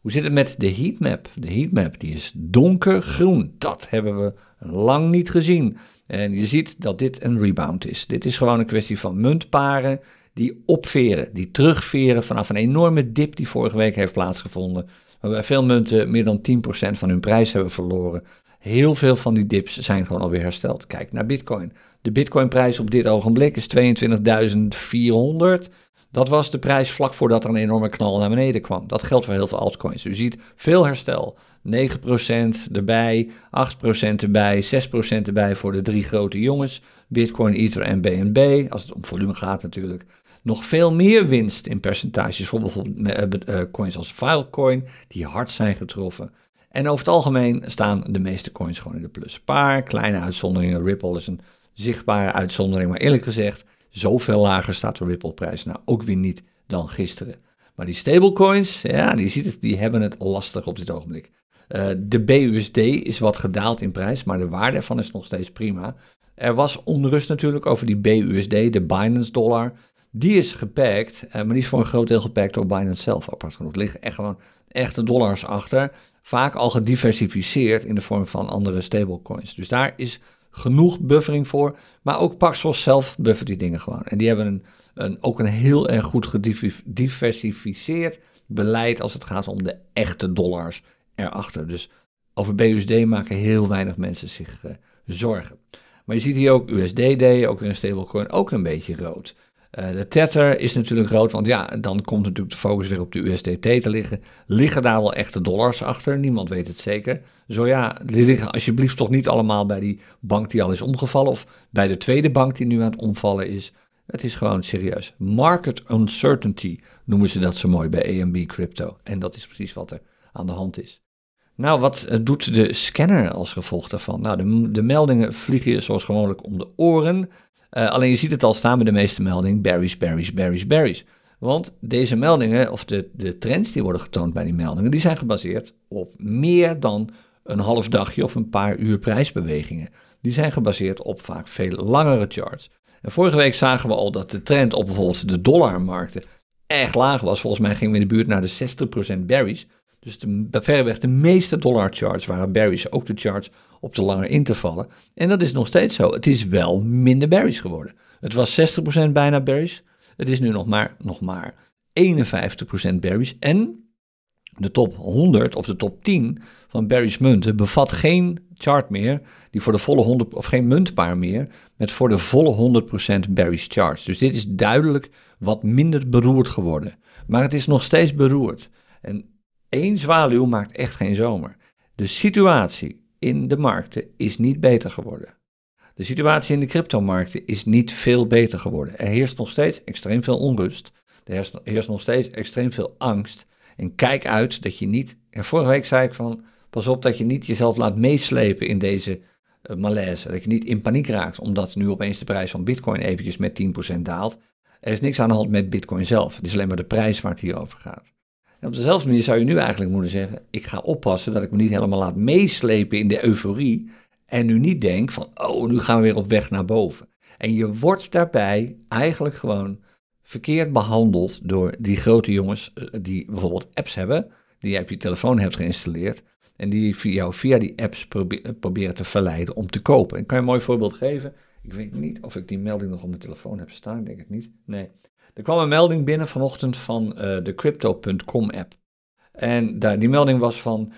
Hoe zit het met de heatmap? De heatmap die is donkergroen. Dat hebben we lang niet gezien. En je ziet dat dit een rebound is. Dit is gewoon een kwestie van muntparen die opveren, die terugveren vanaf een enorme dip die vorige week heeft plaatsgevonden. Waarbij veel munten meer dan 10% van hun prijs hebben verloren. Heel veel van die dips zijn gewoon alweer hersteld. Kijk naar Bitcoin. De Bitcoin-prijs op dit ogenblik is 22.400. Dat was de prijs vlak voordat er een enorme knal naar beneden kwam. Dat geldt voor heel veel altcoins. U ziet veel herstel. 9% erbij, 8% erbij, 6% erbij voor de drie grote jongens. Bitcoin, Ether en BNB. Als het om volume gaat natuurlijk. Nog veel meer winst in percentages voor bijvoorbeeld uh, coins als Filecoin, die hard zijn getroffen. En over het algemeen staan de meeste coins gewoon in de plus. Paar kleine uitzonderingen. Ripple is een zichtbare uitzondering, maar eerlijk gezegd, zoveel lager staat de Ripple-prijs nou ook weer niet dan gisteren. Maar die stablecoins, ja, die, ziet het, die hebben het lastig op dit ogenblik. Uh, de BUSD is wat gedaald in prijs, maar de waarde ervan is nog steeds prima. Er was onrust natuurlijk over die BUSD, de Binance dollar. Die is gepakt, uh, maar die is voor een groot deel gepakt door Binance zelf. Apart genoeg er liggen echt gewoon echte dollars achter. Vaak al gediversificeerd in de vorm van andere stablecoins. Dus daar is genoeg buffering voor. Maar ook Paxos zelf buffert die dingen gewoon. En die hebben een, een, ook een heel erg goed gediversificeerd beleid als het gaat om de echte dollars erachter. Dus over BUSD maken heel weinig mensen zich uh, zorgen. Maar je ziet hier ook USDD, ook weer een stablecoin, ook een beetje rood. Uh, de Tether is natuurlijk rood, want ja, dan komt natuurlijk de focus weer op de USDT te liggen. Liggen daar wel echte dollars achter? Niemand weet het zeker. Zo ja, die liggen alsjeblieft toch niet allemaal bij die bank die al is omgevallen of bij de tweede bank die nu aan het omvallen is. Het is gewoon serieus. Market uncertainty noemen ze dat zo mooi bij AMB Crypto. En dat is precies wat er aan de hand is. Nou, wat eh, doet de scanner als gevolg daarvan? Nou, de, de meldingen vliegen je zoals gewoonlijk om de oren. Uh, alleen je ziet het al staan bij de meeste meldingen: berries, berries, berries, berries. Want deze meldingen, of de, de trends die worden getoond bij die meldingen, die zijn gebaseerd op meer dan een half dagje of een paar uur prijsbewegingen. Die zijn gebaseerd op vaak veel langere charts. En vorige week zagen we al dat de trend op bijvoorbeeld de dollarmarkten echt laag was. Volgens mij gingen we in de buurt naar de 60% berries. Dus de, verreweg de meeste dollar charts waren berries, ook de charts op de lange intervallen. En dat is nog steeds zo. Het is wel minder berries geworden. Het was 60% bijna berries. Het is nu nog maar, nog maar 51% berries. En de top 100 of de top 10 van Barry's munten bevat geen chart meer die voor de volle 100 of geen muntpaar meer met voor de volle 100% Barry's charts. Dus dit is duidelijk wat minder beroerd geworden. Maar het is nog steeds beroerd. En één zwaluw maakt echt geen zomer. De situatie in de markten is niet beter geworden. De situatie in de cryptomarkten is niet veel beter geworden. Er heerst nog steeds extreem veel onrust. Er heerst nog steeds extreem veel angst. En kijk uit dat je niet. En vorige week zei ik van. Pas op dat je niet jezelf laat meeslepen in deze uh, malaise. Dat je niet in paniek raakt omdat nu opeens de prijs van Bitcoin eventjes met 10% daalt. Er is niks aan de hand met Bitcoin zelf. Het is alleen maar de prijs waar het hier over gaat. En op dezelfde manier zou je nu eigenlijk moeten zeggen: ik ga oppassen dat ik me niet helemaal laat meeslepen in de euforie. En nu niet denk van, oh, nu gaan we weer op weg naar boven. En je wordt daarbij eigenlijk gewoon verkeerd behandeld door die grote jongens eh, die bijvoorbeeld apps hebben, die je op je telefoon hebt geïnstalleerd en die jou via die apps proberen te verleiden om te kopen. Ik kan je een mooi voorbeeld geven. Ik weet niet of ik die melding nog op mijn telefoon heb staan, denk ik niet. Nee. Er kwam een melding binnen vanochtend van uh, de Crypto.com app. En daar, die melding was van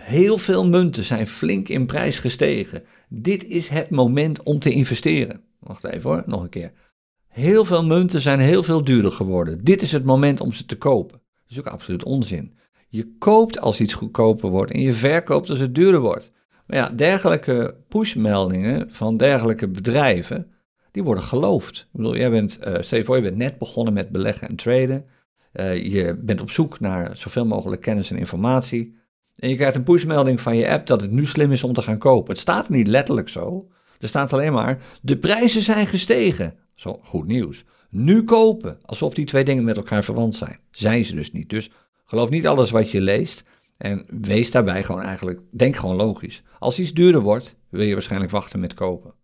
heel veel munten zijn flink in prijs gestegen. Dit is het moment om te investeren. Wacht even hoor, nog een keer. Heel veel munten zijn heel veel duurder geworden. Dit is het moment om ze te kopen. Dat is ook absoluut onzin. Je koopt als iets goedkoper wordt en je verkoopt als het duurder wordt. Maar ja, dergelijke pushmeldingen van dergelijke bedrijven, die worden geloofd. Ik bedoel, jij bent, uh, je voor, je bent net begonnen met beleggen en traden. Uh, je bent op zoek naar zoveel mogelijk kennis en informatie. En je krijgt een pushmelding van je app dat het nu slim is om te gaan kopen. Het staat niet letterlijk zo. Er staat alleen maar, de prijzen zijn gestegen. Zo, goed nieuws. Nu kopen, alsof die twee dingen met elkaar verwant zijn. Zijn ze dus niet. Dus geloof niet alles wat je leest. En wees daarbij gewoon eigenlijk, denk gewoon logisch. Als iets duurder wordt, wil je waarschijnlijk wachten met kopen.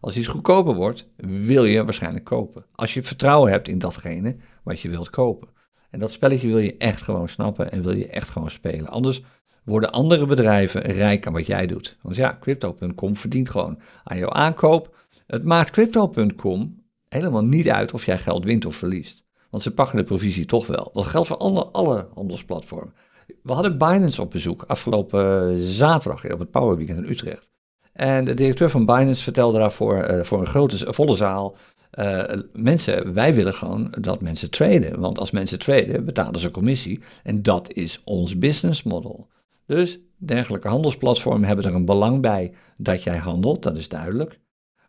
Als iets goedkoper wordt, wil je waarschijnlijk kopen. Als je vertrouwen hebt in datgene wat je wilt kopen. En dat spelletje wil je echt gewoon snappen en wil je echt gewoon spelen. Anders worden andere bedrijven rijk aan wat jij doet. Want ja, crypto.com verdient gewoon aan jouw aankoop. Het maakt crypto.com helemaal niet uit of jij geld wint of verliest. Want ze pakken de provisie toch wel. Dat geldt voor alle, alle handelsplatformen. We hadden Binance op bezoek afgelopen zaterdag op het Power Weekend in Utrecht. En de directeur van Binance vertelde daarvoor uh, voor een grote, volle zaal. Uh, mensen, wij willen gewoon dat mensen traden. Want als mensen traden, betalen ze commissie. En dat is ons business model. Dus dergelijke handelsplatformen hebben er een belang bij dat jij handelt, dat is duidelijk.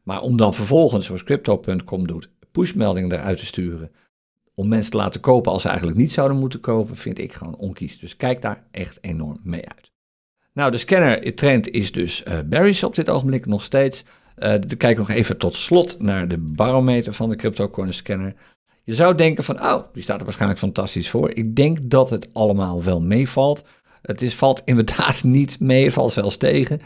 Maar om dan vervolgens, zoals Crypto.com doet, pushmeldingen eruit te sturen. Om mensen te laten kopen als ze eigenlijk niet zouden moeten kopen, vind ik gewoon onkies. Dus kijk daar echt enorm mee uit. Nou, de scanner trend is dus uh, berries op dit ogenblik nog steeds. Uh, kijk nog even tot slot naar de barometer van de CryptoCoin scanner. Je zou denken van, oh, die staat er waarschijnlijk fantastisch voor. Ik denk dat het allemaal wel meevalt. Het is, valt inderdaad <laughs> niet mee, valt zelfs tegen. Uh,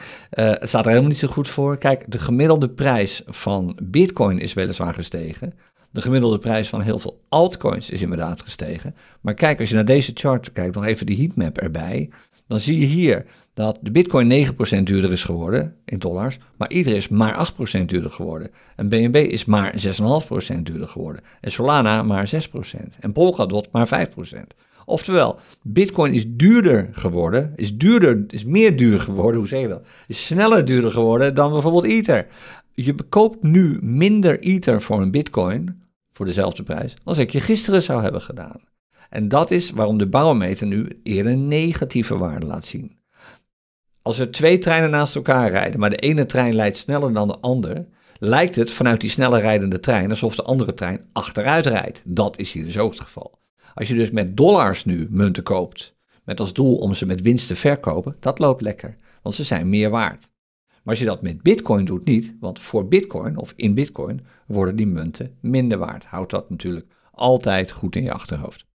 het staat er helemaal niet zo goed voor. Kijk, de gemiddelde prijs van Bitcoin is weliswaar gestegen. De gemiddelde prijs van heel veel altcoins is inderdaad gestegen. Maar kijk, als je naar deze chart kijkt, nog even die heatmap erbij. Dan zie je hier dat de Bitcoin 9% duurder is geworden in dollars, maar Ether is maar 8% duurder geworden. En BNB is maar 6,5% duurder geworden. En Solana maar 6%. En Polkadot maar 5%. Oftewel, Bitcoin is duurder geworden, is, duurder, is meer duur geworden, hoe zeg je dat? Is sneller duurder geworden dan bijvoorbeeld Ether. Je koopt nu minder Ether voor een Bitcoin, voor dezelfde prijs, als ik je gisteren zou hebben gedaan. En dat is waarom de barometer nu eerder negatieve waarde laat zien. Als er twee treinen naast elkaar rijden, maar de ene trein rijdt sneller dan de ander, lijkt het vanuit die sneller rijdende trein alsof de andere trein achteruit rijdt. Dat is hier dus ook het geval. Als je dus met dollars nu munten koopt, met als doel om ze met winst te verkopen, dat loopt lekker, want ze zijn meer waard. Maar als je dat met bitcoin doet, niet, want voor bitcoin of in bitcoin worden die munten minder waard. Houd dat natuurlijk altijd goed in je achterhoofd.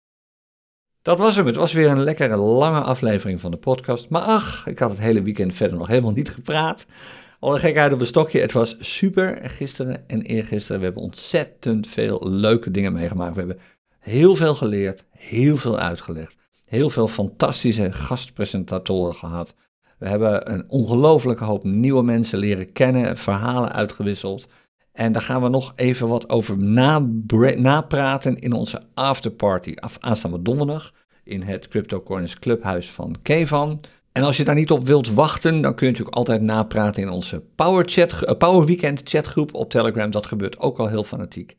Dat was hem. Het was weer een lekkere lange aflevering van de podcast. Maar ach, ik had het hele weekend verder nog helemaal niet gepraat. Alle gekheid op een stokje. Het was super gisteren en eergisteren. We hebben ontzettend veel leuke dingen meegemaakt. We hebben heel veel geleerd, heel veel uitgelegd. Heel veel fantastische gastpresentatoren gehad. We hebben een ongelofelijke hoop nieuwe mensen leren kennen, verhalen uitgewisseld. En daar gaan we nog even wat over napraten in onze afterparty af, aanstaande donderdag in het CryptoCorners Clubhuis van Kevan. En als je daar niet op wilt wachten, dan kun je natuurlijk altijd napraten in onze Power, chat, uh, Power Weekend chatgroep op Telegram. Dat gebeurt ook al heel fanatiek.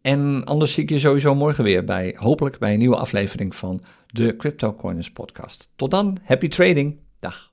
En anders zie ik je sowieso morgen weer bij, hopelijk bij een nieuwe aflevering van de CryptoCorners podcast. Tot dan, happy trading. Dag.